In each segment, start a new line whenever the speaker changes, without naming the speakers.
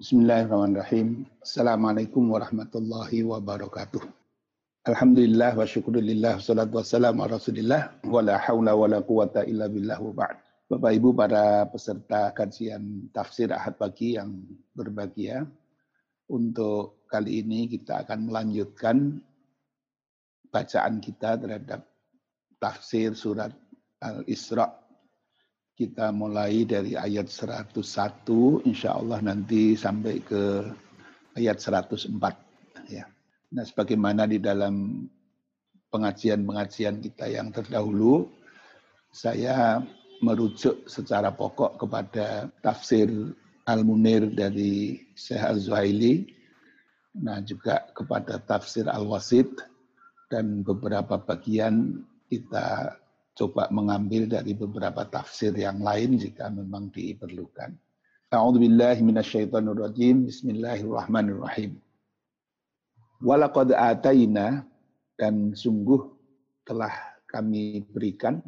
Bismillahirrahmanirrahim. Assalamualaikum warahmatullahi wabarakatuh. Alhamdulillah wa syukurillah salatu wassalamu ala rasulillah wa la hawla wa quwata illa billah wa ba'd. Bapak Ibu para peserta kajian tafsir Ahad pagi yang berbahagia. Untuk kali ini kita akan melanjutkan bacaan kita terhadap tafsir surat Al-Isra kita mulai dari ayat 101, insya Allah nanti sampai ke ayat 104. Ya. Nah, sebagaimana di dalam pengajian-pengajian kita yang terdahulu, saya merujuk secara pokok kepada tafsir Al-Munir dari Syekh Al-Zuhaili, nah juga kepada tafsir Al-Wasid, dan beberapa bagian kita coba mengambil dari beberapa tafsir yang lain jika memang diperlukan. A'udzubillahi minasyaitonirrajim. Bismillahirrahmanirrahim. Walaqad ataina dan sungguh telah kami berikan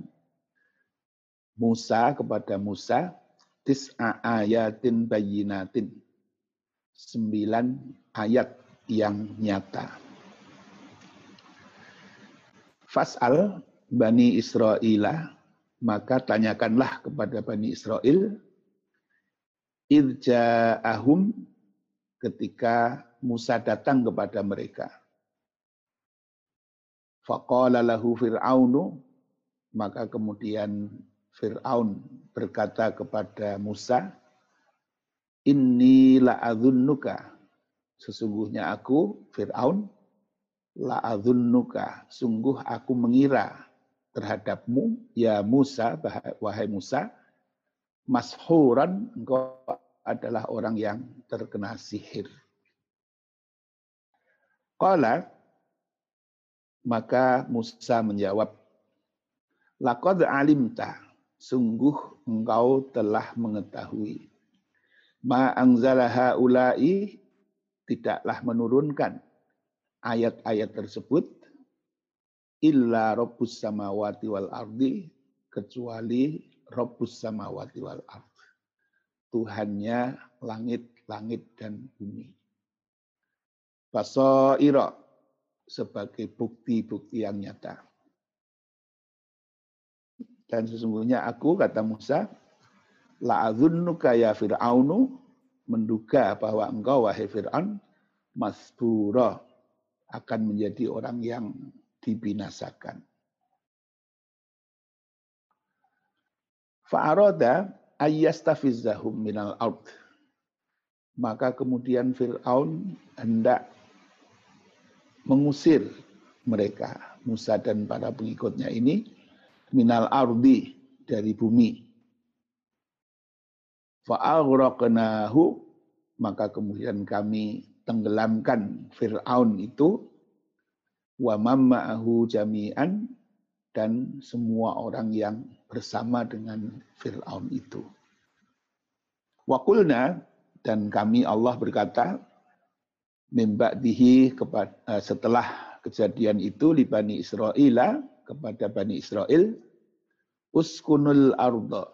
Musa kepada Musa tis'a ayatin bayinatin. Sembilan ayat yang nyata. Fas'al Bani Israel, maka tanyakanlah kepada Bani Israel, irja'ahum ketika Musa datang kepada mereka. Faqala lahu Fir'aunu, maka kemudian Fir'aun berkata kepada Musa, Inni la'adhunnuka, sesungguhnya aku, Fir'aun, la'adhunnuka, sungguh aku mengira terhadapmu, ya Musa, wahai Musa, mashuran, engkau adalah orang yang terkena sihir. Qala, maka Musa menjawab, Laqad alimta, sungguh engkau telah mengetahui. Ma anzalaha ulai tidaklah menurunkan ayat-ayat tersebut illa rabbus samawati wal ardi kecuali rabbus samawati wal ard. Tuhannya langit-langit dan bumi. Basaira sebagai bukti-bukti yang nyata. Dan sesungguhnya aku, kata Musa, la'adhunnuka ya Fir'aunu, menduga bahwa engkau, wahai Fir'aun, masbura akan menjadi orang yang dibinasakan. Fa'aroda ayyastafizzahum minal ard. Maka kemudian Fir'aun hendak mengusir mereka, Musa dan para pengikutnya ini, minal ardi, dari bumi. Fa'aghraqnahu, maka kemudian kami tenggelamkan Fir'aun itu wa mamma'ahu jami'an dan semua orang yang bersama dengan Fir'aun itu. Wakulna dan kami Allah berkata kepada eh, setelah kejadian itu di Bani Israel kepada Bani Israel uskunul arda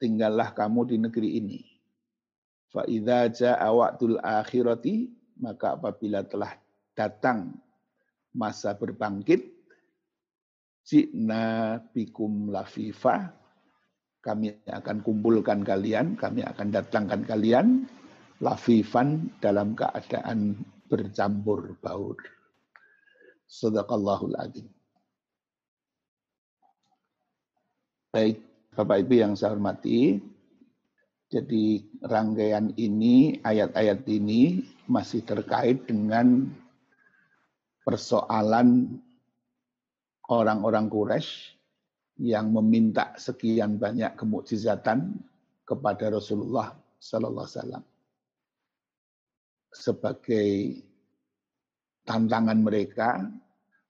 tinggallah kamu di negeri ini fa idza jaa akhirati maka apabila telah datang masa berbangkit, Jina bikum lafifa, kami akan kumpulkan kalian, kami akan datangkan kalian, lafifan dalam keadaan bercampur baur. Sadaqallahul adzim. Baik, Bapak Ibu yang saya hormati, jadi rangkaian ini, ayat-ayat ini masih terkait dengan persoalan orang-orang Quraisy yang meminta sekian banyak kemukjizatan kepada Rasulullah Sallallahu Alaihi Wasallam sebagai tantangan mereka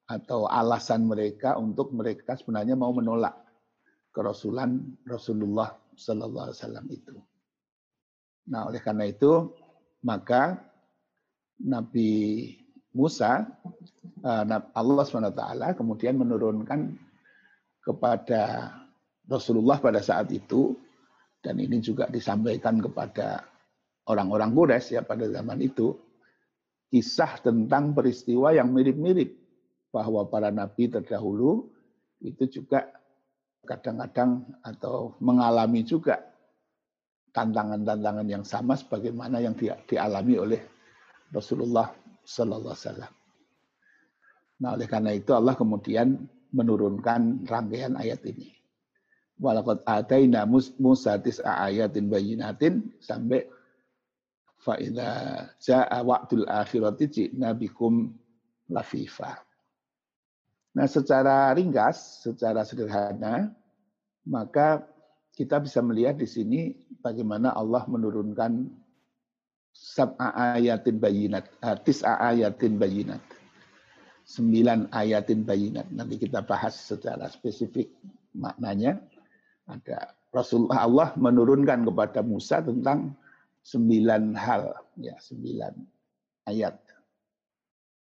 atau alasan mereka untuk mereka sebenarnya mau menolak kerasulan Rasulullah Sallallahu Alaihi Wasallam itu. Nah, oleh karena itu maka Nabi Musa, eh, Allah SWT kemudian menurunkan kepada Rasulullah pada saat itu, dan ini juga disampaikan kepada orang-orang Quraisy ya pada zaman itu kisah tentang peristiwa yang mirip-mirip bahwa para nabi terdahulu itu juga kadang-kadang atau mengalami juga tantangan-tantangan yang sama sebagaimana yang dialami oleh Rasulullah Sallallahu Alaihi Wasallam. Nah, oleh karena itu Allah kemudian menurunkan rangkaian ayat ini. Walakot ataina Musa tis'a ayatin bayinatin sampai fa'idha ja'a wa'dul akhirati ji'na lafifa. Nah secara ringkas, secara sederhana, maka kita bisa melihat di sini bagaimana Allah menurunkan sab'a ayatin bayinat, tis'a ayatin bayinat. Sembilan ayatin bayinat. Nanti kita bahas secara spesifik maknanya. Ada Rasulullah Allah menurunkan kepada Musa tentang sembilan hal, ya sembilan ayat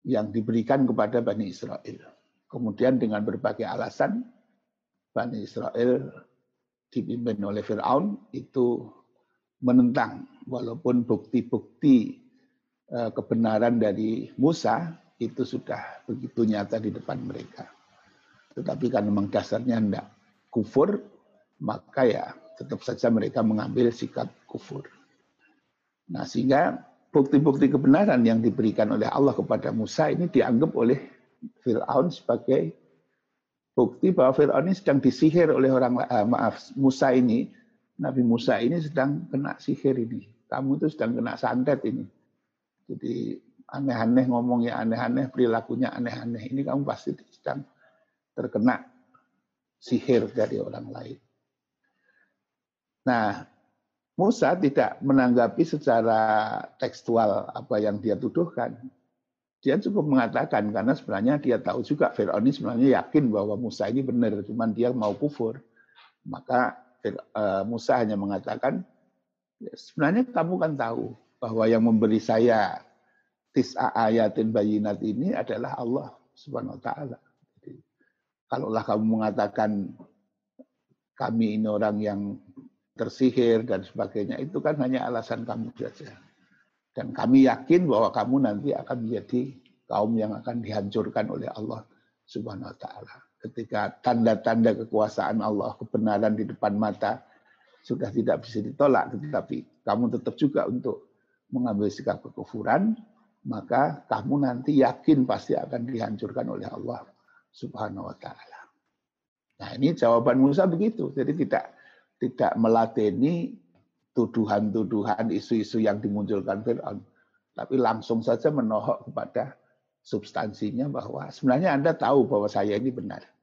yang diberikan kepada Bani Israel. Kemudian dengan berbagai alasan, Bani Israel dipimpin oleh Fir'aun itu menentang walaupun bukti-bukti eh, kebenaran dari Musa itu sudah begitu nyata di depan mereka. Tetapi karena memang dasarnya tidak kufur, maka ya tetap saja mereka mengambil sikap kufur. Nah sehingga bukti-bukti kebenaran yang diberikan oleh Allah kepada Musa ini dianggap oleh Fir'aun sebagai bukti bahwa Fir'aun ini sedang disihir oleh orang uh, maaf Musa ini Nabi Musa ini sedang kena sihir ini kamu itu sedang kena santet ini. Jadi aneh-aneh ngomongnya aneh-aneh perilakunya aneh-aneh. Ini kamu pasti sedang terkena sihir dari orang lain. Nah Musa tidak menanggapi secara tekstual apa yang dia tuduhkan. Dia cukup mengatakan karena sebenarnya dia tahu juga Fir'aun ini sebenarnya yakin bahwa Musa ini benar, cuman dia mau kufur. Maka eh, Musa hanya mengatakan, ya, sebenarnya kamu kan tahu bahwa yang memberi saya tis'a ayatin bayinat ini adalah Allah Subhanahu wa taala. Kalaulah kamu mengatakan kami ini orang yang tersihir dan sebagainya, itu kan hanya alasan kamu saja. Dan kami yakin bahwa kamu nanti akan menjadi kaum yang akan dihancurkan oleh Allah Subhanahu wa taala. Ketika tanda-tanda kekuasaan Allah, kebenaran di depan mata sudah tidak bisa ditolak, tetapi kamu tetap juga untuk mengambil sikap kekufuran, maka kamu nanti yakin pasti akan dihancurkan oleh Allah Subhanahu wa taala. Nah, ini jawaban Musa begitu. Jadi tidak tidak meladeni tuduhan-tuduhan, isu-isu yang dimunculkan Fir'aun. Tapi langsung saja menohok kepada substansinya bahwa sebenarnya Anda tahu bahwa saya ini benar.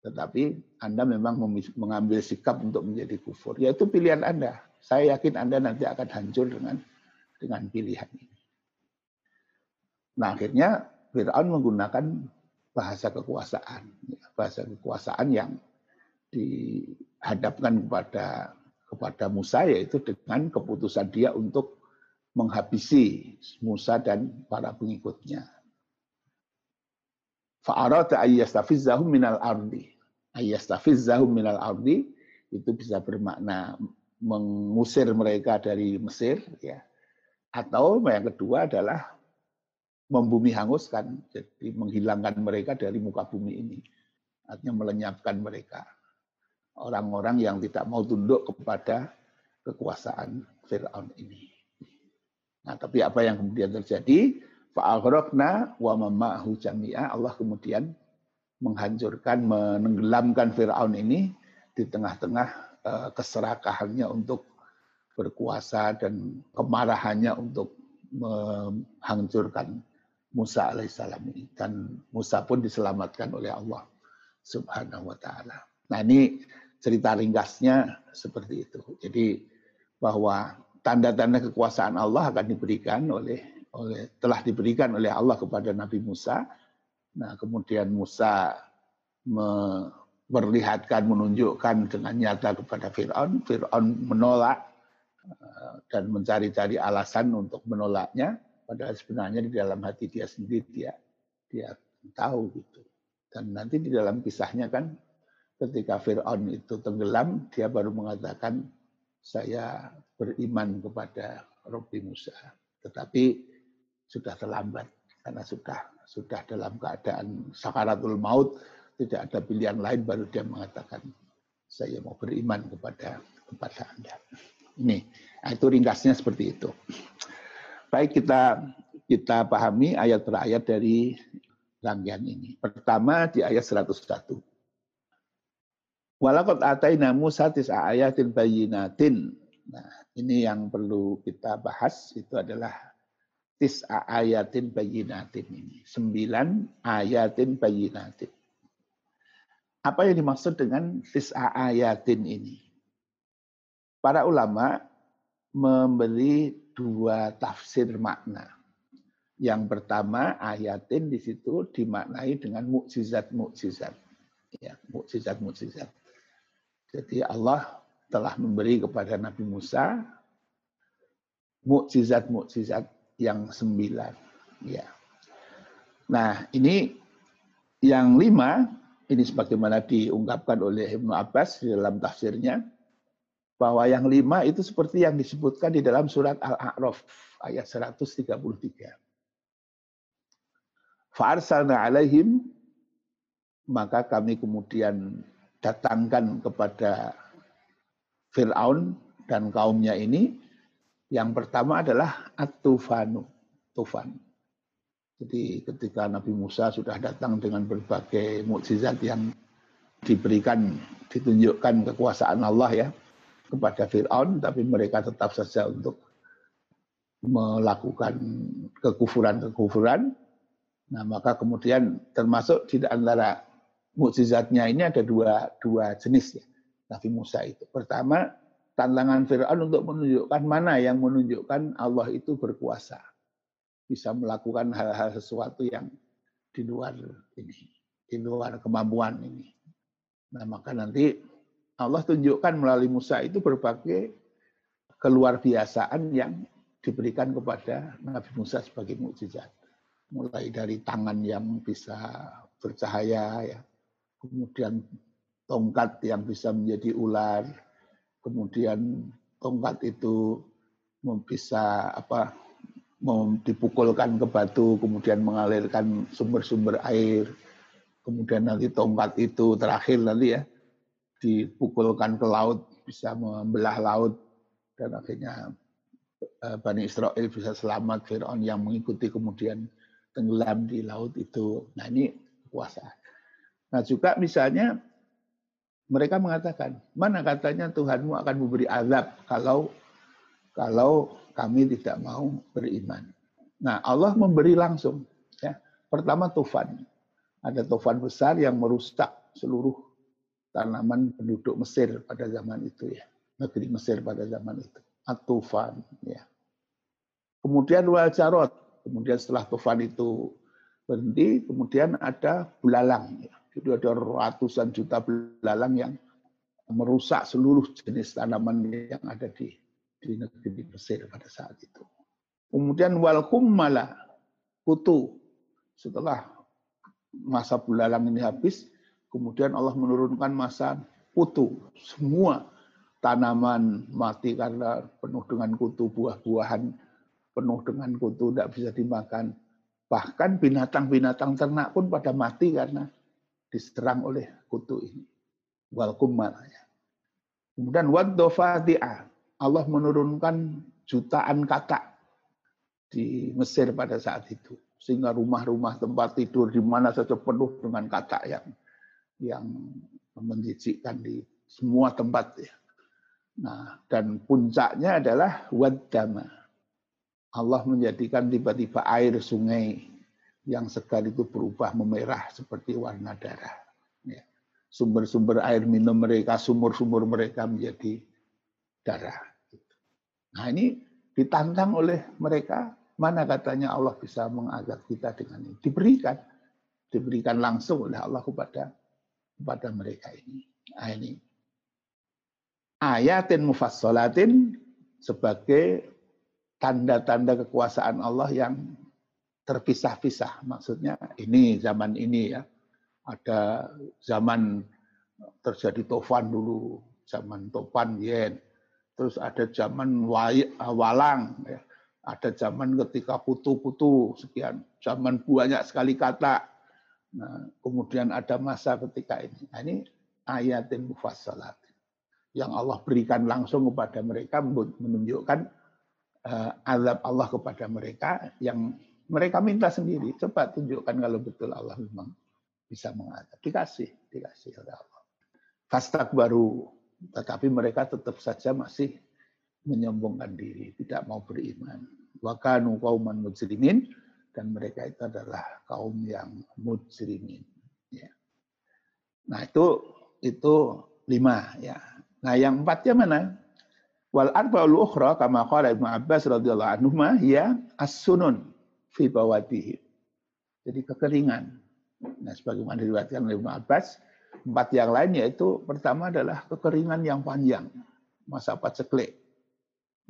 Tetapi Anda memang mengambil sikap untuk menjadi kufur. Ya itu pilihan Anda. Saya yakin Anda nanti akan hancur dengan dengan pilihan ini. Nah akhirnya Fir'aun menggunakan bahasa kekuasaan. Bahasa kekuasaan yang dihadapkan kepada kepada Musa yaitu dengan keputusan dia untuk menghabisi Musa dan para pengikutnya. Fa'arata ayyastafizzahum minal ardi. Ayyastafizzahum minal ardi itu bisa bermakna mengusir mereka dari Mesir ya. Atau yang kedua adalah membumi hanguskan, jadi menghilangkan mereka dari muka bumi ini. Artinya melenyapkan mereka orang-orang yang tidak mau tunduk kepada kekuasaan Fir'aun ini. Nah, tapi apa yang kemudian terjadi? Fa'aghraqna wa mama'hu jami'a. Allah kemudian menghancurkan, menenggelamkan Fir'aun ini di tengah-tengah eh, keserakahannya untuk berkuasa dan kemarahannya untuk menghancurkan Musa alaihissalam ini. Dan Musa pun diselamatkan oleh Allah subhanahu wa ta'ala. Nah ini cerita ringkasnya seperti itu. Jadi bahwa tanda-tanda kekuasaan Allah akan diberikan oleh oleh telah diberikan oleh Allah kepada Nabi Musa. Nah, kemudian Musa memperlihatkan menunjukkan dengan nyata kepada Firaun, Firaun menolak eh, dan mencari-cari alasan untuk menolaknya padahal sebenarnya di dalam hati dia sendiri dia dia tahu gitu. Dan nanti di dalam kisahnya kan ketika Fir'aun itu tenggelam, dia baru mengatakan, saya beriman kepada Robi Musa. Tetapi sudah terlambat karena sudah sudah dalam keadaan sakaratul maut, tidak ada pilihan lain baru dia mengatakan saya mau beriman kepada kepada Anda. Ini, nah itu ringkasnya seperti itu. Baik kita kita pahami ayat per ayat dari rangkaian ini. Pertama di ayat 101. Walakot ataina Musa tis'a ayatin bayinatin. Nah, ini yang perlu kita bahas itu adalah tis'a ayatin bayinatin ini. Sembilan ayatin bayinatin. Apa yang dimaksud dengan tis'a ayatin ini? Para ulama memberi dua tafsir makna. Yang pertama ayatin di situ dimaknai dengan mukjizat-mukjizat. Ya, mukjizat-mukjizat. Jadi Allah telah memberi kepada Nabi Musa mukjizat-mukjizat yang sembilan. Ya. Nah ini yang lima ini sebagaimana diungkapkan oleh Ibnu Abbas di dalam tafsirnya bahwa yang lima itu seperti yang disebutkan di dalam surat Al-A'raf ayat 133. Fa'arsalna alaihim maka kami kemudian datangkan kepada Fir'aun dan kaumnya ini, yang pertama adalah At-Tufanu, Tufan. Jadi ketika Nabi Musa sudah datang dengan berbagai mukjizat yang diberikan, ditunjukkan kekuasaan Allah ya kepada Fir'aun, tapi mereka tetap saja untuk melakukan kekufuran-kekufuran. Nah maka kemudian termasuk di antara mukjizatnya ini ada dua, dua jenis ya. Nabi Musa itu. Pertama, tantangan Fir'aun untuk menunjukkan mana yang menunjukkan Allah itu berkuasa. Bisa melakukan hal-hal sesuatu yang di luar ini, di luar kemampuan ini. Nah, maka nanti Allah tunjukkan melalui Musa itu berbagai keluar biasaan yang diberikan kepada Nabi Musa sebagai mukjizat. Mulai dari tangan yang bisa bercahaya, ya, kemudian tongkat yang bisa menjadi ular, kemudian tongkat itu bisa apa dipukulkan ke batu, kemudian mengalirkan sumber-sumber air, kemudian nanti tongkat itu terakhir nanti ya dipukulkan ke laut, bisa membelah laut, dan akhirnya eh, Bani Israel bisa selamat, Fir'aun yang mengikuti kemudian tenggelam di laut itu. Nah ini kuasa. Nah juga misalnya mereka mengatakan, mana katanya Tuhanmu akan memberi azab kalau kalau kami tidak mau beriman. Nah Allah memberi langsung. Ya. Pertama tufan. Ada tufan besar yang merusak seluruh tanaman penduduk Mesir pada zaman itu ya. Negeri Mesir pada zaman itu. At-tufan. Ya. Kemudian wal jarot. Kemudian setelah tufan itu berhenti, kemudian ada bulalang. Ya jadi ada ratusan juta belalang yang merusak seluruh jenis tanaman yang ada di di negeri Mesir pada saat itu. Kemudian wal malah kutu setelah masa bulalang ini habis, kemudian Allah menurunkan masa kutu. Semua tanaman mati karena penuh dengan kutu, buah-buahan penuh dengan kutu, tidak bisa dimakan. Bahkan binatang-binatang ternak pun pada mati karena diserang oleh kutu ini. Wal ya. Kemudian wadofati'ah. Allah menurunkan jutaan kata di Mesir pada saat itu. Sehingga rumah-rumah tempat tidur di mana saja penuh dengan kata yang yang menjijikkan di semua tempat ya. Nah, dan puncaknya adalah wadama. Allah menjadikan tiba-tiba air sungai yang segar itu berubah memerah seperti warna darah. Ya. Sumber-sumber air minum mereka, sumur-sumur mereka menjadi darah. Nah ini ditantang oleh mereka, mana katanya Allah bisa mengazab kita dengan ini. Diberikan. Diberikan langsung oleh Allah kepada kepada mereka ini. Nah, ini ayatin mufassalatin sebagai tanda-tanda kekuasaan Allah yang terpisah-pisah. Maksudnya ini zaman ini ya. Ada zaman terjadi tofan dulu, zaman topan yen. terus ada zaman walang, ya. ada zaman ketika putu-putu sekian, zaman banyak sekali kata. Nah, kemudian ada masa ketika ini. Nah, ini ayatin mufassalat yang Allah berikan langsung kepada mereka menunjukkan uh, azab Allah kepada mereka yang mereka minta sendiri. Coba tunjukkan kalau betul Allah memang bisa mengadab. Dikasih, dikasih oleh Allah. Fastak baru, tetapi mereka tetap saja masih menyombongkan diri, tidak mau beriman. Wakanu kauman mujrimin, dan mereka itu adalah kaum yang mujrimin. Ya. Nah itu itu lima ya. Nah yang empatnya mana? Wal arba'ul ukhra kama qala Ibnu Abbas radhiyallahu anhu ya as-sunun fi. Jadi kekeringan. Nah, sebagaimana diriwayatkan oleh Ibnu Abbas, empat yang lain yaitu pertama adalah kekeringan yang panjang, masa paceklik.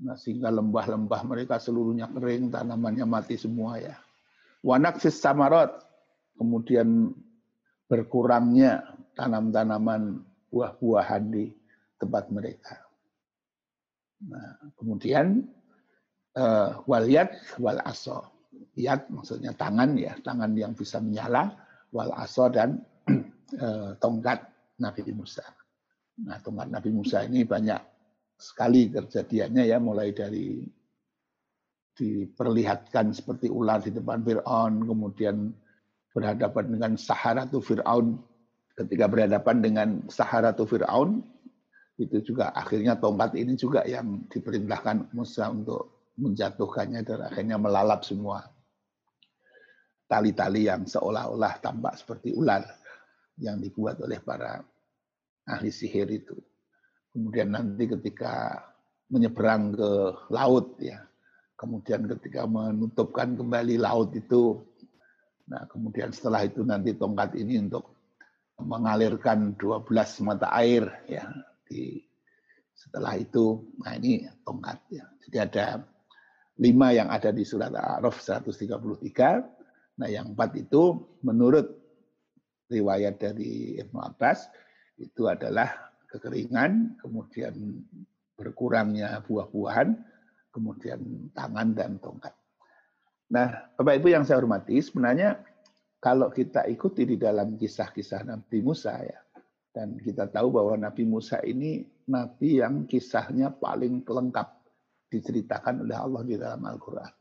Nah, sehingga lembah-lembah mereka seluruhnya kering, tanamannya mati semua ya. Wanak samarot, kemudian berkurangnya tanam-tanaman buah-buahan di tempat mereka. Nah, kemudian uh, wal yad wal aso. Yad maksudnya tangan ya, tangan yang bisa menyala, wal aso dan uh, tongkat Nabi Musa. Nah, tongkat Nabi Musa ini banyak sekali kejadiannya ya, mulai dari diperlihatkan seperti ular di depan Fir'aun, kemudian berhadapan dengan Saharatu Fir'aun, ketika berhadapan dengan Saharatu Fir'aun, itu juga akhirnya tongkat ini juga yang diperintahkan Musa untuk menjatuhkannya dan akhirnya melalap semua tali-tali yang seolah-olah tampak seperti ular yang dibuat oleh para ahli sihir itu. Kemudian nanti ketika menyeberang ke laut ya, kemudian ketika menutupkan kembali laut itu, nah kemudian setelah itu nanti tongkat ini untuk mengalirkan 12 mata air ya di setelah itu, nah ini tongkat ya. Jadi ada lima yang ada di surat Al-A'raf 133. Nah yang empat itu menurut riwayat dari Ibnu Abbas itu adalah kekeringan, kemudian berkurangnya buah-buahan, kemudian tangan dan tongkat. Nah, Bapak Ibu yang saya hormati, sebenarnya kalau kita ikuti di dalam kisah-kisah Nabi Musa ya, dan kita tahu bahwa Nabi Musa ini nabi yang kisahnya paling lengkap diceritakan oleh Allah di dalam Al-Quran.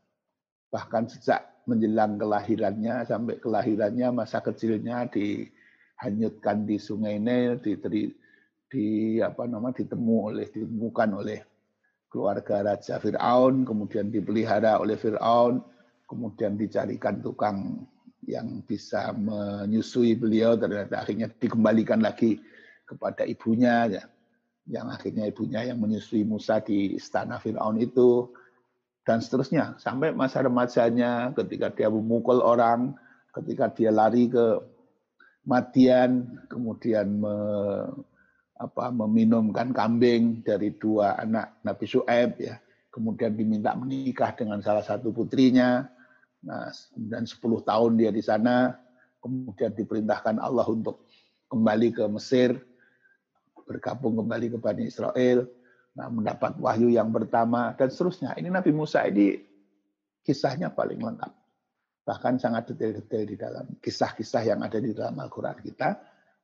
Bahkan sejak menjelang kelahirannya sampai kelahirannya masa kecilnya dihanyutkan di Sungai Nil, di, di, di apa nama ditemu oleh ditemukan oleh keluarga Raja Fir'aun, kemudian dipelihara oleh Fir'aun, kemudian dicarikan tukang yang bisa menyusui beliau ternyata akhirnya dikembalikan lagi kepada ibunya ya. Yang akhirnya ibunya yang menyusui Musa di istana Firaun itu dan seterusnya. Sampai masa remajanya ketika dia memukul orang ketika dia lari ke Madian kemudian me, apa, meminumkan kambing dari dua anak Nabi Su'eb ya. Kemudian diminta menikah dengan salah satu putrinya. Nah, dan 10 tahun dia di sana, kemudian diperintahkan Allah untuk kembali ke Mesir, bergabung kembali ke Bani Israel, nah, mendapat wahyu yang pertama, dan seterusnya. Ini Nabi Musa ini kisahnya paling lengkap. Bahkan sangat detail-detail di dalam kisah-kisah yang ada di dalam Al-Quran kita,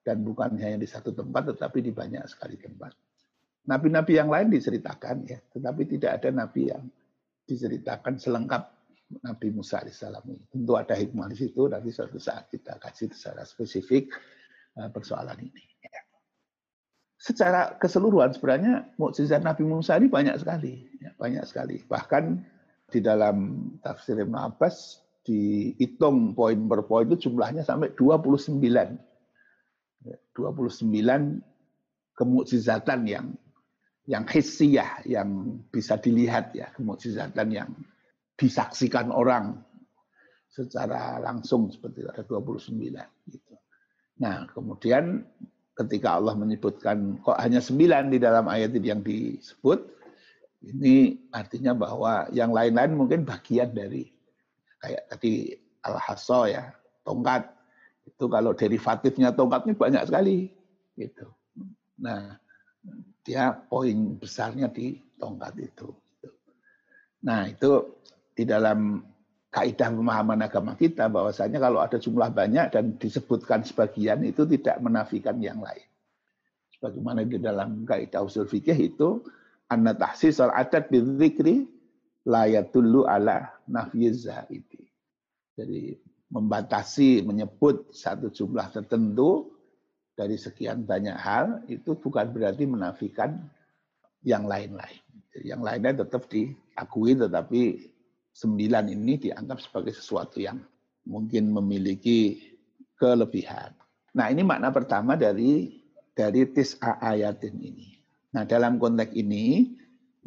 dan bukan hanya di satu tempat, tetapi di banyak sekali tempat. Nabi-nabi yang lain diceritakan, ya, tetapi tidak ada nabi yang diceritakan selengkap Nabi Musa alaihissalam ini. Tentu ada hikmah di situ, nanti suatu saat kita kasih secara spesifik eh, persoalan ini. Secara keseluruhan sebenarnya mukjizat Nabi Musa ini banyak sekali, ya, banyak sekali. Bahkan di dalam tafsir Ibn Abbas dihitung poin per poin itu jumlahnya sampai 29. 29 ya, kemukjizatan yang yang hissiyah, yang bisa dilihat ya, kemukjizatan yang disaksikan orang secara langsung seperti ada 29 gitu. Nah, kemudian ketika Allah menyebutkan kok hanya sembilan di dalam ayat yang disebut, ini artinya bahwa yang lain-lain mungkin bagian dari kayak tadi al-hasso ya, tongkat. Itu kalau derivatifnya tongkat ini banyak sekali gitu. Nah, dia poin besarnya di tongkat itu. Nah itu di dalam kaidah pemahaman agama kita bahwasanya kalau ada jumlah banyak dan disebutkan sebagian itu tidak menafikan yang lain. Sebagaimana di dalam kaidah usul fikih itu anna tahsis al adat bidzikri layatullu ala nafyiz zaidi. Jadi membatasi menyebut satu jumlah tertentu dari sekian banyak hal itu bukan berarti menafikan yang lain-lain. Yang lainnya tetap diakui tetapi sembilan ini dianggap sebagai sesuatu yang mungkin memiliki kelebihan. Nah ini makna pertama dari dari tis'a ayatin ini. Nah dalam konteks ini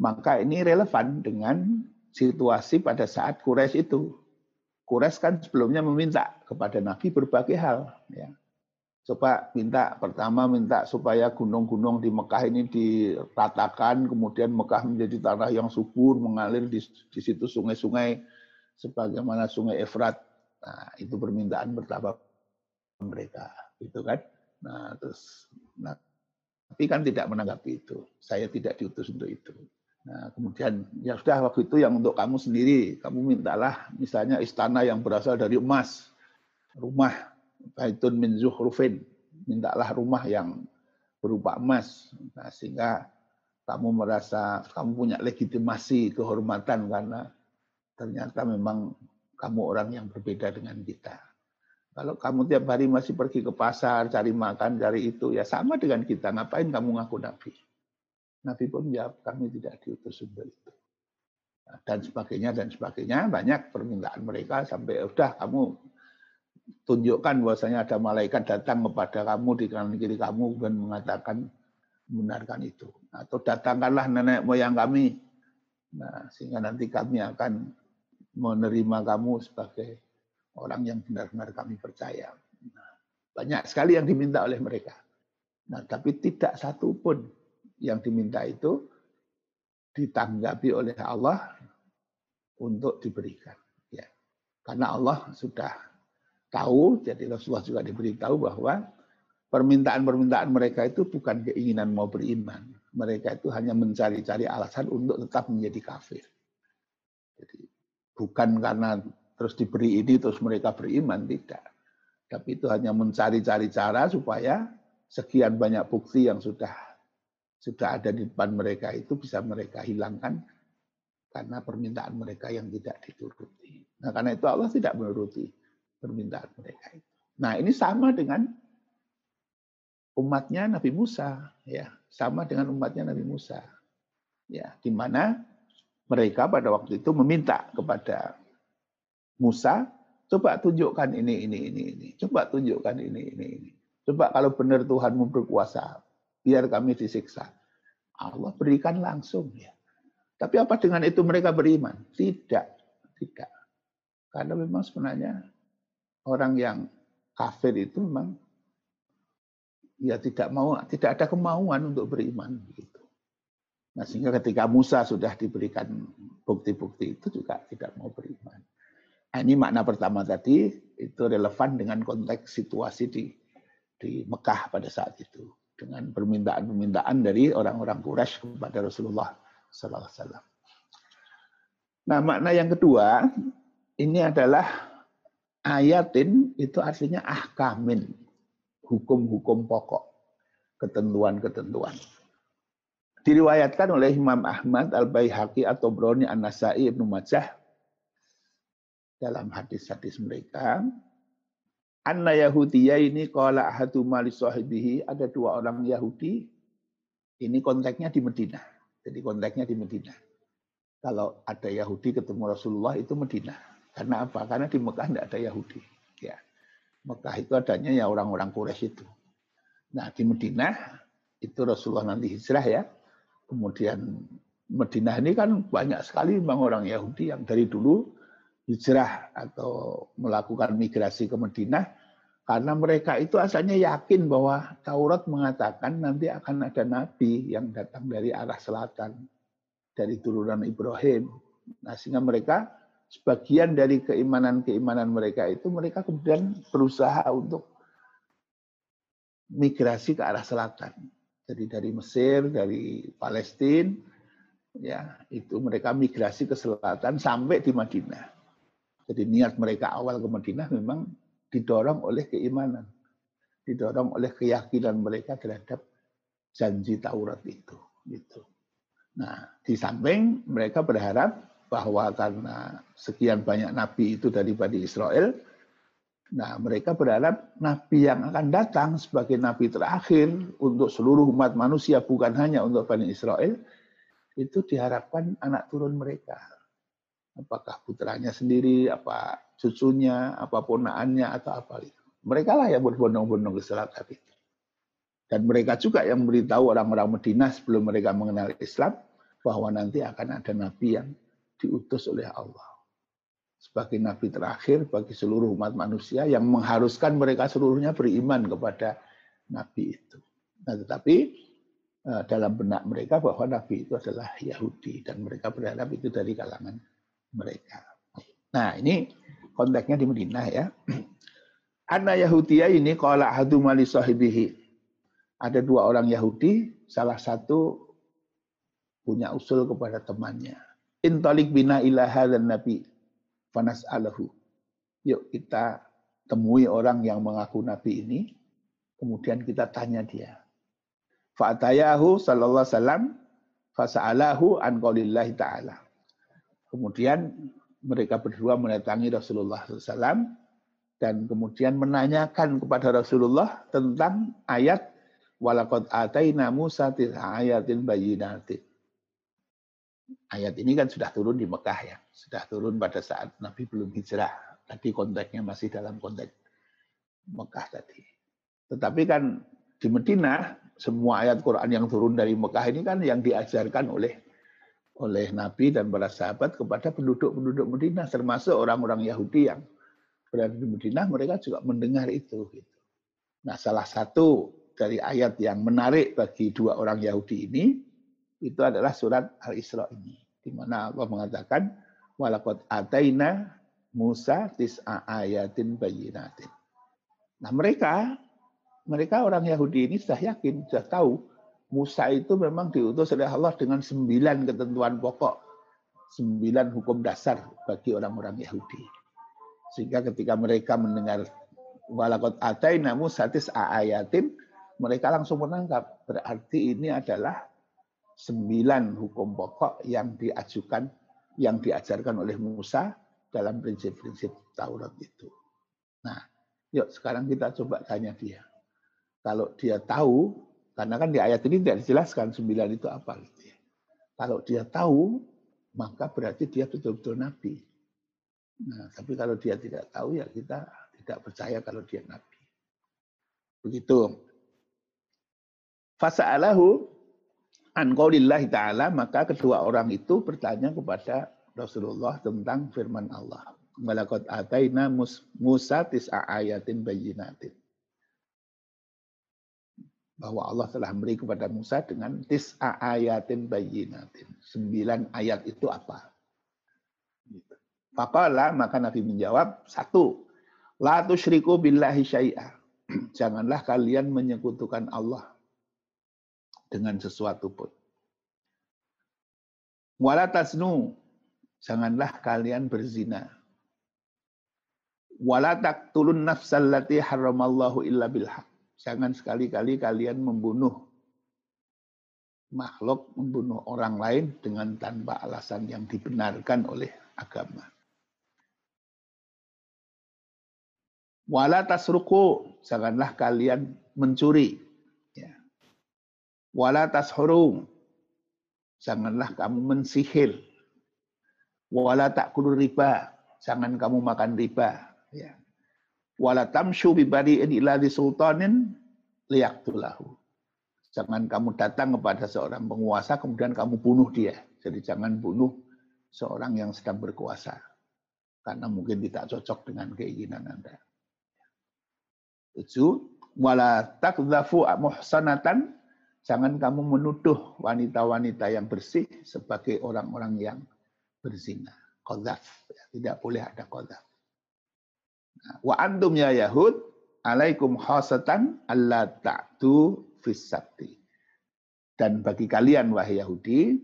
maka ini relevan dengan situasi pada saat Quraisy itu. Quraisy kan sebelumnya meminta kepada Nabi berbagai hal. Ya. Coba minta pertama minta supaya gunung-gunung di Mekah ini diratakan, kemudian Mekah menjadi tanah yang subur, mengalir di, di situ sungai-sungai sebagaimana sungai Efrat. Nah, itu permintaan pertama mereka, itu kan. Nah, terus nah, tapi kan tidak menanggapi itu. Saya tidak diutus untuk itu. Nah, kemudian ya sudah waktu itu yang untuk kamu sendiri, kamu mintalah misalnya istana yang berasal dari emas, rumah baitun min zuhrufin. Mintalah rumah yang berupa emas. Nah, sehingga kamu merasa kamu punya legitimasi kehormatan karena ternyata memang kamu orang yang berbeda dengan kita. Kalau kamu tiap hari masih pergi ke pasar, cari makan, cari itu, ya sama dengan kita. Ngapain kamu ngaku Nabi? Nabi pun jawab, kami tidak diutus untuk itu. Nah, dan sebagainya, dan sebagainya. Banyak permintaan mereka sampai, udah kamu tunjukkan bahwasanya ada malaikat datang kepada kamu di kanan kiri kamu dan mengatakan membenarkan itu. Atau datangkanlah nenek moyang kami. Nah, sehingga nanti kami akan menerima kamu sebagai orang yang benar-benar kami percaya. Nah, banyak sekali yang diminta oleh mereka. Nah, tapi tidak satu pun yang diminta itu ditanggapi oleh Allah untuk diberikan. Ya. Karena Allah sudah tahu, jadi Rasulullah juga diberitahu bahwa permintaan-permintaan mereka itu bukan keinginan mau beriman. Mereka itu hanya mencari-cari alasan untuk tetap menjadi kafir. Jadi bukan karena terus diberi ini terus mereka beriman, tidak. Tapi itu hanya mencari-cari cara supaya sekian banyak bukti yang sudah sudah ada di depan mereka itu bisa mereka hilangkan karena permintaan mereka yang tidak dituruti. Nah, karena itu Allah tidak menuruti permintaan mereka itu. Nah, ini sama dengan umatnya Nabi Musa, ya, sama dengan umatnya Nabi Musa. Ya, di mana mereka pada waktu itu meminta kepada Musa, coba tunjukkan ini ini ini ini. Coba tunjukkan ini ini ini. Coba kalau benar Tuhanmu berkuasa, biar kami disiksa. Allah berikan langsung ya. Tapi apa dengan itu mereka beriman? Tidak, tidak. Karena memang sebenarnya orang yang kafir itu memang ya tidak mau tidak ada kemauan untuk beriman gitu. Nah sehingga ketika Musa sudah diberikan bukti-bukti itu juga tidak mau beriman. Nah, ini makna pertama tadi itu relevan dengan konteks situasi di di Mekah pada saat itu dengan permintaan-permintaan dari orang-orang Quraisy kepada Rasulullah Sallallahu Alaihi Wasallam. Nah makna yang kedua ini adalah ayatin itu artinya ahkamin, hukum-hukum pokok, ketentuan-ketentuan. Diriwayatkan oleh Imam Ahmad Al-Baihaqi atau Broni An-Nasai Ibnu Majah dalam hadis-hadis mereka, Anna Yahudiya ini qala ahadu mali sahibihi, ada dua orang Yahudi, ini konteksnya di Medina. Jadi konteksnya di Medina. Kalau ada Yahudi ketemu Rasulullah itu Medina. Karena apa? Karena di Mekah tidak ada Yahudi. Ya. Mekah itu adanya ya orang-orang Quraisy itu. Nah di Madinah itu Rasulullah nanti hijrah ya. Kemudian Madinah ini kan banyak sekali memang orang Yahudi yang dari dulu hijrah atau melakukan migrasi ke Madinah karena mereka itu asalnya yakin bahwa Taurat mengatakan nanti akan ada nabi yang datang dari arah selatan dari turunan Ibrahim. Nah, sehingga mereka sebagian dari keimanan-keimanan mereka itu mereka kemudian berusaha untuk migrasi ke arah selatan. Jadi dari Mesir, dari Palestina, ya itu mereka migrasi ke selatan sampai di Madinah. Jadi niat mereka awal ke Madinah memang didorong oleh keimanan, didorong oleh keyakinan mereka terhadap janji Taurat itu. Gitu. Nah, di samping mereka berharap bahwa karena sekian banyak nabi itu dari Bani Israel, nah mereka berharap nabi yang akan datang sebagai nabi terakhir untuk seluruh umat manusia, bukan hanya untuk Bani Israel, itu diharapkan anak turun mereka. Apakah putranya sendiri, apa cucunya, apa ponaannya, atau apa itu. Mereka lah yang berbondong-bondong ke selatan itu. Dan mereka juga yang memberitahu orang-orang Medina sebelum mereka mengenal Islam, bahwa nanti akan ada nabi yang diutus oleh Allah. Sebagai nabi terakhir bagi seluruh umat manusia yang mengharuskan mereka seluruhnya beriman kepada nabi itu. Nah, tetapi eh, dalam benak mereka bahwa nabi itu adalah Yahudi dan mereka berharap itu dari kalangan mereka. Nah, ini konteksnya di Madinah ya. Anna Yahudiya ini qala hadumali sahibihi ada dua orang Yahudi, salah satu punya usul kepada temannya. Intalik bina ilaha dan nabi fanas alahu. Yuk kita temui orang yang mengaku nabi ini, kemudian kita tanya dia. Fa'atayahu sallallahu salam fasa'alahu an qaulillahi ta'ala. Kemudian mereka berdua mendatangi Rasulullah SAW dan kemudian menanyakan kepada Rasulullah tentang ayat Walakot ataina Musa ayatin bayinatin. Ayat ini kan sudah turun di Mekah ya. Sudah turun pada saat Nabi belum hijrah. Tadi konteksnya masih dalam konteks Mekah tadi. Tetapi kan di Medina semua ayat Quran yang turun dari Mekah ini kan yang diajarkan oleh oleh Nabi dan para sahabat kepada penduduk-penduduk Medina termasuk orang-orang Yahudi yang berada di Medina mereka juga mendengar itu gitu. Nah, salah satu dari ayat yang menarik bagi dua orang Yahudi ini itu adalah surat Al-Isra ini di mana Allah mengatakan walaqad ataina Musa tis'a ayatin bayyinatin. Nah, mereka mereka orang Yahudi ini sudah yakin, sudah tahu Musa itu memang diutus oleh Allah dengan sembilan ketentuan pokok, sembilan hukum dasar bagi orang-orang Yahudi. Sehingga ketika mereka mendengar walakot ataina Musa tis'a ayatin, mereka langsung menangkap. Berarti ini adalah sembilan hukum pokok yang diajukan, yang diajarkan oleh Musa dalam prinsip-prinsip Taurat itu. Nah, yuk sekarang kita coba tanya dia. Kalau dia tahu, karena kan di ayat ini tidak dijelaskan sembilan itu apa. Gitu ya. Kalau dia tahu, maka berarti dia betul-betul nabi. Nah, tapi kalau dia tidak tahu ya kita tidak percaya kalau dia nabi. Begitu. Fasa'alahu an qaulillahi ta'ala, maka kedua orang itu bertanya kepada Rasulullah tentang firman Allah. Malakot ataina Musa tis'a ayatin bayinatin. Bahwa Allah telah memberi kepada Musa dengan tis'a ayatin bayinatin. Sembilan ayat itu apa? Gitu. Faqala, maka Nabi menjawab, satu, La tusyriku billahi syai'ah. Janganlah kalian menyekutukan Allah dengan sesuatu pun. Wala tasnu, janganlah kalian berzina. Wala taqtulun nafsal lati haramallahu illa bilhaq. Jangan sekali-kali kalian membunuh makhluk, membunuh orang lain dengan tanpa alasan yang dibenarkan oleh agama. Wala tasruku, janganlah kalian mencuri. Wala tashuru. Janganlah kamu mensihir. Wala takulur riba. Jangan kamu makan riba. Ya. Wala tamshu bibari'in illa di sultanin liyaktulahu. Jangan kamu datang kepada seorang penguasa kemudian kamu bunuh dia. Jadi jangan bunuh seorang yang sedang berkuasa. Karena mungkin tidak cocok dengan keinginan Anda. Tujuh, wala takzafu muhsanatan Jangan kamu menuduh wanita-wanita yang bersih sebagai orang-orang yang berzina. Qadhaf. Tidak boleh ada qadhaf. Nah, wa antum ya Yahud alaikum khasatan alla ta'tu fis. Dan bagi kalian wahai Yahudi,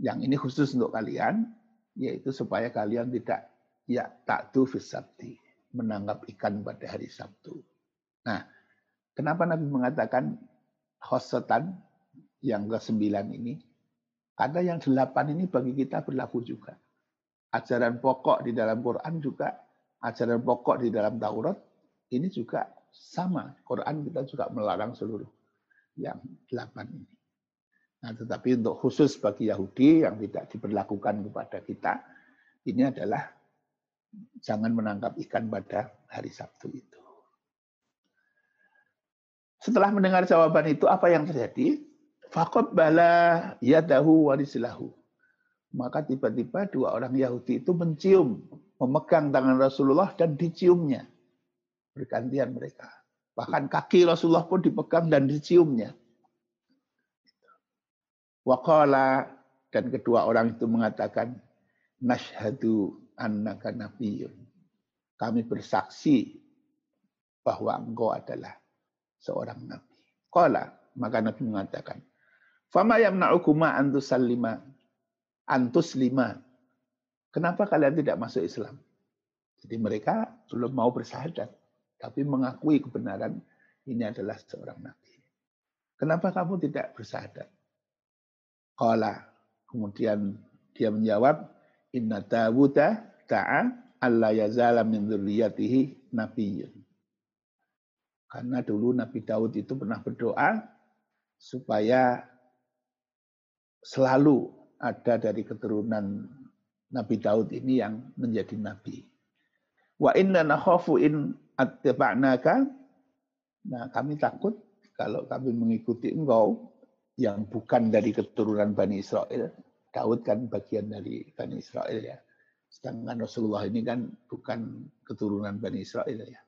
yang ini khusus untuk kalian, yaitu supaya kalian tidak ya taktu fisabti, menangkap ikan pada hari Sabtu. Nah, kenapa Nabi mengatakan khosotan yang ke sembilan ini? Karena yang delapan ini bagi kita berlaku juga. Ajaran pokok di dalam Quran juga, ajaran pokok di dalam Taurat, ini juga sama. Quran kita juga melarang seluruh yang delapan ini. Nah, tetapi untuk khusus bagi Yahudi yang tidak diberlakukan kepada kita, ini adalah jangan menangkap ikan pada hari Sabtu itu. Setelah mendengar jawaban itu, apa yang terjadi? Fakot bala yadahu warisilahu. Maka tiba-tiba dua orang Yahudi itu mencium, memegang tangan Rasulullah dan diciumnya. Bergantian mereka. Bahkan kaki Rasulullah pun dipegang dan diciumnya. Waqala dan kedua orang itu mengatakan nashhadu annaka nabiyyun. Kami bersaksi bahwa engkau adalah seorang nabi. Qala maka Nabi mengatakan, "Fama yamna'ukuma antus salima antus lima." Kenapa kalian tidak masuk Islam? Jadi mereka belum mau bersahadat, tapi mengakui kebenaran ini adalah seorang nabi. Kenapa kamu tidak bersahadat? Qala. Kemudian dia menjawab, Inna Dawuda ta'a alla yazala min dzurriyyatihi nabiyyun. Karena dulu Nabi Daud itu pernah berdoa supaya selalu ada dari keturunan Nabi Daud ini yang menjadi nabi. Wa inna nakhafu in attaba'naka. Nah, kami takut kalau kami mengikuti engkau yang bukan dari keturunan Bani Israel. Daud kan bagian dari Bani Israel ya. Sedangkan Rasulullah ini kan bukan keturunan Bani Israel ya.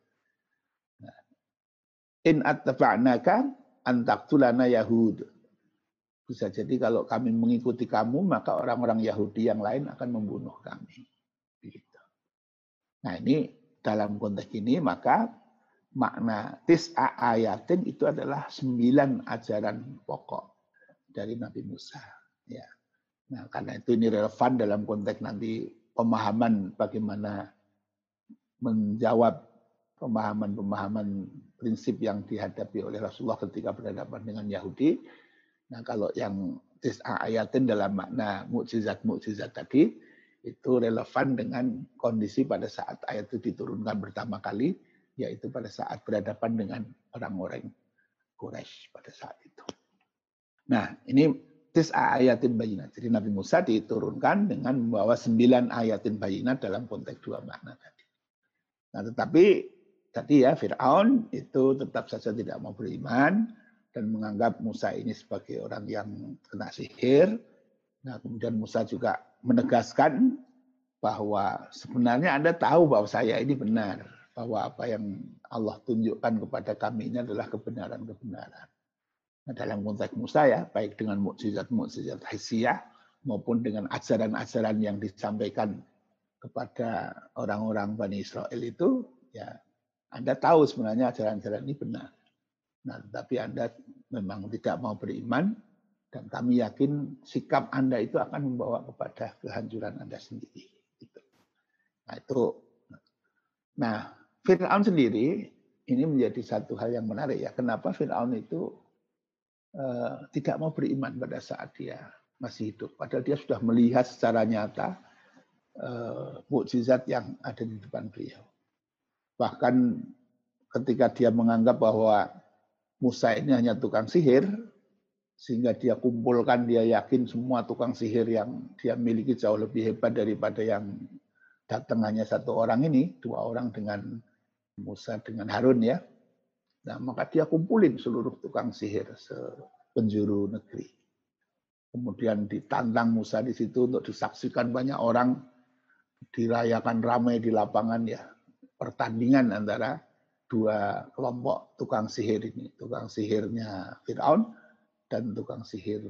In attaba'naka antaktulana Yahud. Bisa jadi kalau kami mengikuti kamu, maka orang-orang Yahudi yang lain akan membunuh kami. Nah ini dalam konteks ini maka makna tis'a ayatin itu adalah sembilan ajaran pokok dari Nabi Musa. Ya. Nah, karena itu ini relevan dalam konteks nanti pemahaman bagaimana menjawab pemahaman-pemahaman prinsip yang dihadapi oleh Rasulullah ketika berhadapan dengan Yahudi. Nah, kalau yang ayatin dalam makna mukjizat-mukjizat tadi itu relevan dengan kondisi pada saat ayat itu diturunkan pertama kali, yaitu pada saat berhadapan dengan orang-orang Quraisy pada saat itu. Nah, ini tis'a ayatin bayinat. Jadi Nabi Musa diturunkan dengan membawa sembilan ayatin bayinat dalam konteks dua makna tadi. Nah, tetapi tadi ya Fir'aun itu tetap saja tidak mau beriman dan menganggap Musa ini sebagai orang yang kena sihir. Nah, kemudian Musa juga menegaskan bahwa sebenarnya Anda tahu bahwa saya ini benar, bahwa apa yang Allah tunjukkan kepada kami ini adalah kebenaran-kebenaran. Nah, dalam konteks Musa ya, baik dengan mukjizat-mukjizat hisiah maupun dengan ajaran-ajaran yang disampaikan kepada orang-orang Bani Israel itu, ya Anda tahu sebenarnya ajaran-ajaran ini benar. Nah, tapi Anda memang tidak mau beriman, dan kami yakin sikap Anda itu akan membawa kepada kehancuran Anda sendiri. Gitu. Nah, itu. Nah, Fir'aun sendiri ini menjadi satu hal yang menarik ya. Kenapa Fir'aun itu Eh, tidak mau beriman pada saat dia masih hidup. Padahal dia sudah melihat secara nyata uh, mukjizat yang ada di depan beliau. Bahkan ketika dia menganggap bahwa Musa ini hanya tukang sihir, sehingga dia kumpulkan, dia yakin semua tukang sihir yang dia miliki jauh lebih hebat daripada yang datang hanya satu orang ini, dua orang dengan Musa dengan Harun ya. Nah, maka dia kumpulin seluruh tukang sihir sepenjuru negeri. Kemudian ditantang Musa di situ untuk disaksikan banyak orang, dirayakan ramai di lapangan ya. Pertandingan antara dua kelompok tukang sihir ini. Tukang sihirnya Fir'aun dan tukang sihir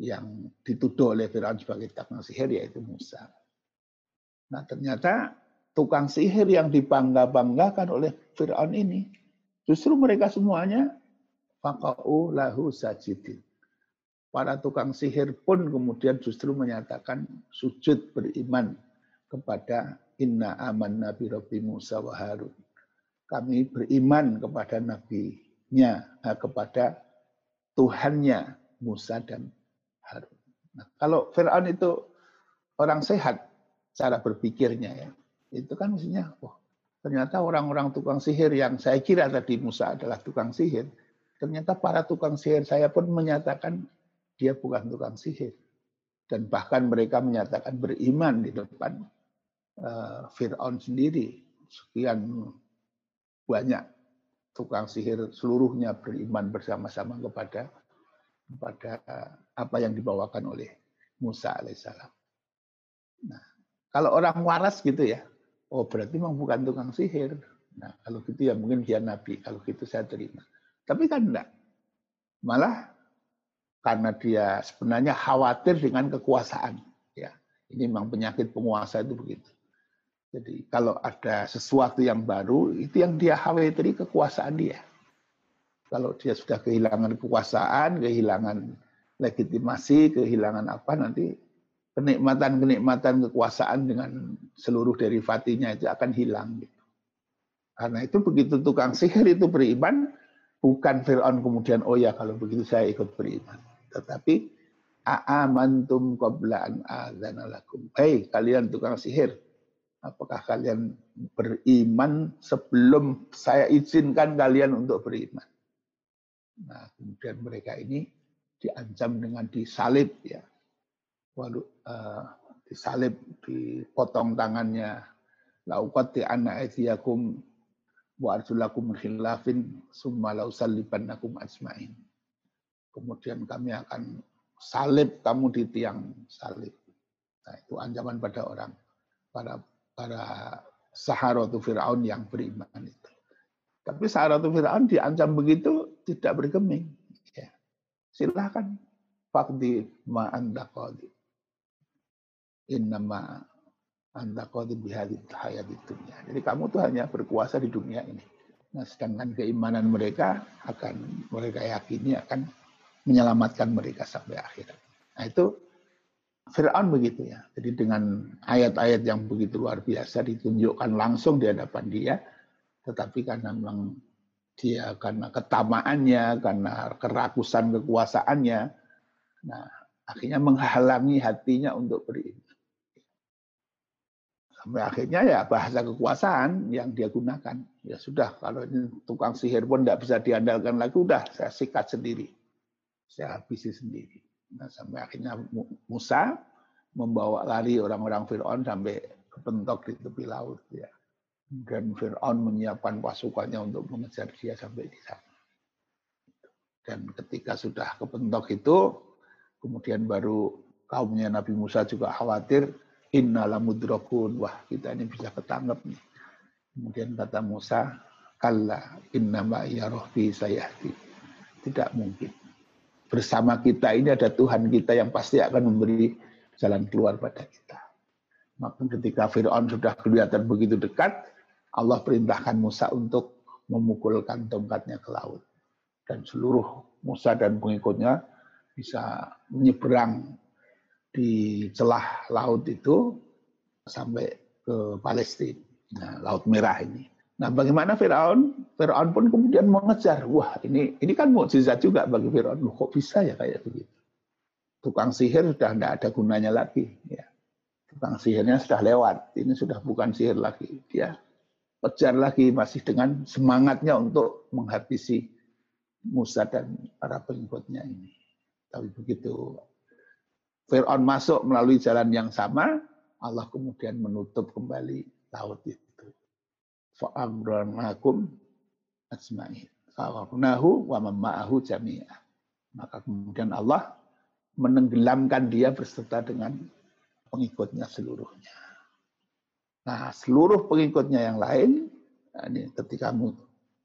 yang dituduh oleh Fir'aun sebagai tukang sihir yaitu Musa. Nah ternyata tukang sihir yang dibangga-banggakan oleh Fir'aun ini Justru mereka semuanya fakau lahu sajidin. para tukang sihir pun kemudian justru menyatakan sujud beriman kepada inna aman nabi Rabbi Musa wa Harun. Kami beriman kepada nabinya, kepada Tuhannya Musa dan Harun. Nah, kalau Fir'aun itu orang sehat cara berpikirnya ya, itu kan mestinya, oh, ternyata orang-orang tukang sihir yang saya kira tadi Musa adalah tukang sihir, ternyata para tukang sihir saya pun menyatakan dia bukan tukang sihir. Dan bahkan mereka menyatakan beriman di depan uh, Fir'aun sendiri. Sekian banyak tukang sihir seluruhnya beriman bersama-sama kepada kepada apa yang dibawakan oleh Musa alaihissalam. Nah, kalau orang waras gitu ya, oh berarti memang bukan tukang sihir. Nah, kalau gitu ya mungkin dia nabi. Kalau gitu saya terima. Tapi kan enggak. Malah karena dia sebenarnya khawatir dengan kekuasaan. Ya, ini memang penyakit penguasa itu begitu. Jadi kalau ada sesuatu yang baru, itu yang dia khawatiri kekuasaan dia. Kalau dia sudah kehilangan kekuasaan, kehilangan legitimasi, kehilangan apa nanti kenikmatan-kenikmatan kekuasaan dengan seluruh derivatinya itu akan hilang. Gitu. Karena itu begitu tukang sihir itu beriman, bukan Fir'aun kemudian, oh ya kalau begitu saya ikut beriman. Tetapi, a'amantum qabla an lakum. Hei kalian tukang sihir, apakah kalian beriman sebelum saya izinkan kalian untuk beriman? Nah, kemudian mereka ini diancam dengan disalib ya. Walau uh, disalib, dipotong tangannya. Lauqati anna aithiyakum wa arjulakum khilafin summa lausallibannakum ajmain. Kemudian kami akan salib kamu di tiang salib. Nah, itu ancaman pada orang para para saharatu Fir'aun yang beriman itu. Tapi saharatu Fir'aun diancam begitu tidak bergeming. Ya. Silahkan. Fakdi ma anda qadi. Innama anda qadi bihadid hayat dunia. Jadi kamu tuh hanya berkuasa di dunia ini. Nah, sedangkan keimanan mereka akan mereka yakini akan menyelamatkan mereka sampai akhirat. Nah, itu Fir'aun begitu ya. Jadi dengan ayat-ayat yang begitu luar biasa ditunjukkan langsung di hadapan dia, tetapi karena memang dia karena ketamaannya, karena kerakusan kekuasaannya, nah akhirnya menghalangi hatinya untuk beriman. Sampai akhirnya ya bahasa kekuasaan yang dia gunakan. Ya sudah, kalau ini tukang sihir pun tidak bisa diandalkan lagi, udah saya sikat sendiri. Saya habisi sendiri. Nah, sampai akhirnya Musa membawa lari orang-orang Fir'aun sampai kepentok di tepi laut. Ya dan Fir'aun menyiapkan pasukannya untuk mengejar dia sampai di sana. Dan ketika sudah kepentok itu, kemudian baru kaumnya Nabi Musa juga khawatir, innalamudrokun, wah kita ini bisa ketangkep nih. Kemudian kata Musa, kalla inna ma'iya rohbi sayahdi. Tidak mungkin. Bersama kita ini ada Tuhan kita yang pasti akan memberi jalan keluar pada kita. Maka ketika Fir'aun sudah kelihatan begitu dekat, Allah perintahkan Musa untuk memukulkan tongkatnya ke laut. Dan seluruh Musa dan pengikutnya bisa menyeberang di celah laut itu sampai ke Palestina, Laut Merah ini. Nah, bagaimana Firaun? Firaun pun kemudian mengejar. Wah, ini ini kan mukjizat juga bagi Firaun. Loh, kok bisa ya kayak begitu? Tukang sihir sudah tidak ada gunanya lagi. Ya. Tukang sihirnya sudah lewat. Ini sudah bukan sihir lagi. Dia kejar lagi masih dengan semangatnya untuk menghabisi Musa dan para pengikutnya ini. Tapi begitu Fir'aun masuk melalui jalan yang sama, Allah kemudian menutup kembali laut itu. Fa'amranakum asma'in. Fa'amranahu wa mamma'ahu jami'ah. Maka kemudian Allah menenggelamkan dia berserta dengan pengikutnya seluruhnya. Nah, seluruh pengikutnya yang lain, ini ketika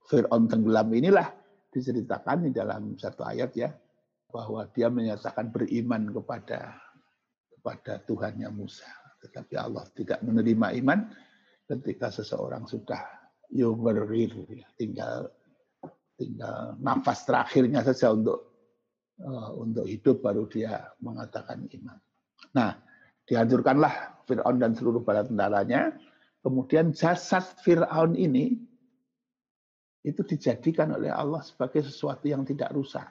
Fir'aun tenggelam inilah diceritakan di dalam satu ayat ya, bahwa dia menyatakan beriman kepada kepada Tuhannya Musa. Tetapi Allah tidak menerima iman ketika seseorang sudah yumerir, tinggal tinggal nafas terakhirnya saja untuk uh, untuk hidup baru dia mengatakan iman. Nah, dihancurkanlah Fir'aun dan seluruh bala tentaranya. Kemudian jasad Fir'aun ini itu dijadikan oleh Allah sebagai sesuatu yang tidak rusak.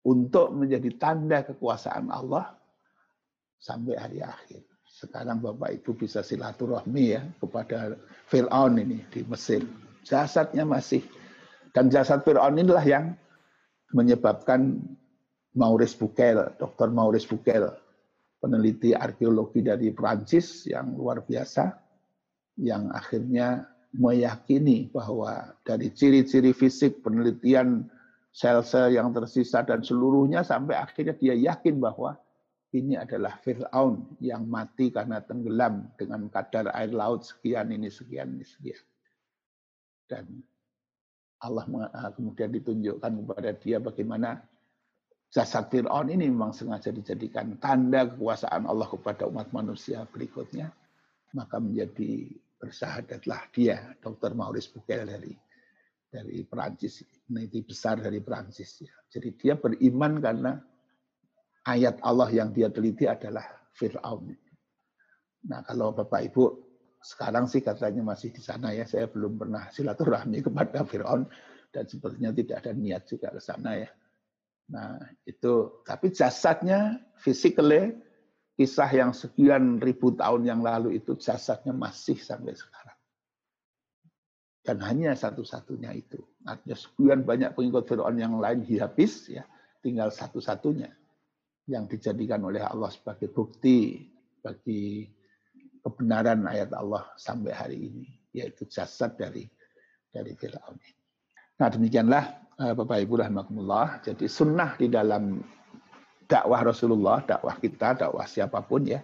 Untuk menjadi tanda kekuasaan Allah sampai hari akhir. Sekarang Bapak Ibu bisa silaturahmi ya kepada Fir'aun ini di Mesir. Jasadnya masih. Dan jasad Fir'aun inilah yang menyebabkan Maurice Bukel, Dr. Maurice Bukel, peneliti arkeologi dari Prancis yang luar biasa, yang akhirnya meyakini bahwa dari ciri-ciri fisik penelitian sel-sel yang tersisa dan seluruhnya sampai akhirnya dia yakin bahwa ini adalah Fir'aun yang mati karena tenggelam dengan kadar air laut sekian ini sekian ini sekian. Dan Allah ah, kemudian ditunjukkan kepada dia bagaimana jasad Fir'aun ini memang sengaja dijadikan tanda kekuasaan Allah kepada umat manusia berikutnya. Maka menjadi bersahadatlah dia, Dr. Maurice Bukel dari dari Perancis, peneliti besar dari Perancis. Jadi dia beriman karena ayat Allah yang dia teliti adalah Fir'aun. Nah kalau Bapak Ibu sekarang sih katanya masih di sana ya, saya belum pernah silaturahmi kepada Fir'aun dan sepertinya tidak ada niat juga ke sana ya. Nah itu, tapi jasadnya physically, kisah yang sekian ribu tahun yang lalu itu jasadnya masih sampai sekarang. Dan hanya satu-satunya itu. Artinya sekian banyak pengikut Fir'aun yang lain habis, ya tinggal satu-satunya yang dijadikan oleh Allah sebagai bukti bagi kebenaran ayat Allah sampai hari ini, yaitu jasad dari dari Fir'aun. Nah demikianlah eh, Bapak Ibu rahmatullah. Jadi sunnah di dalam dakwah Rasulullah, dakwah kita, dakwah siapa pun ya.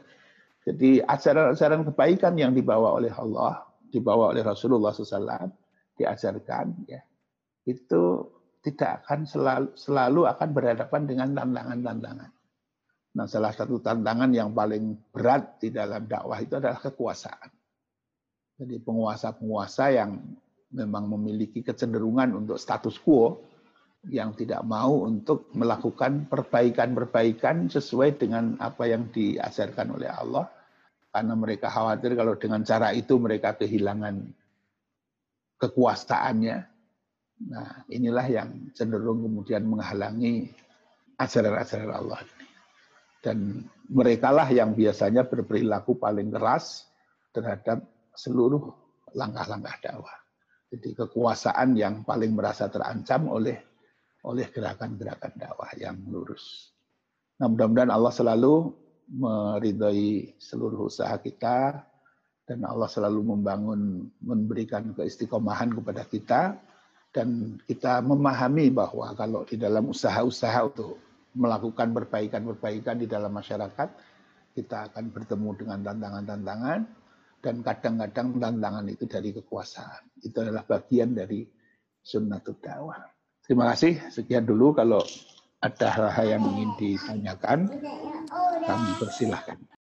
Jadi ajaran-ajaran kebaikan yang dibawa oleh Allah, dibawa oleh Rasulullah SAW, diajarkan ya, itu tidak akan selalu, selalu akan berhadapan dengan tantangan-tantangan. Nah, salah satu tantangan yang paling berat di dalam dakwah itu adalah kekuasaan. Jadi penguasa-penguasa yang memang memiliki kecenderungan untuk status quo, yang tidak mau untuk melakukan perbaikan-perbaikan sesuai dengan apa yang diajarkan oleh Allah. Karena mereka khawatir kalau dengan cara itu mereka kehilangan kekuasaannya. Nah, inilah yang cenderung kemudian menghalangi ajaran-ajaran Allah dan merekalah yang biasanya berperilaku paling keras terhadap seluruh langkah-langkah dakwah. Jadi kekuasaan yang paling merasa terancam oleh oleh gerakan-gerakan dakwah yang lurus. Nah, mudah-mudahan Allah selalu meridai seluruh usaha kita dan Allah selalu membangun memberikan keistiqomahan kepada kita dan kita memahami bahwa kalau di dalam usaha-usaha untuk melakukan perbaikan-perbaikan di dalam masyarakat, kita akan bertemu dengan tantangan-tantangan dan kadang-kadang tantangan itu dari kekuasaan. Itu adalah bagian dari sunnatul dakwah. Terima kasih. Sekian dulu kalau ada hal-hal yang ingin ditanyakan, kami persilahkan.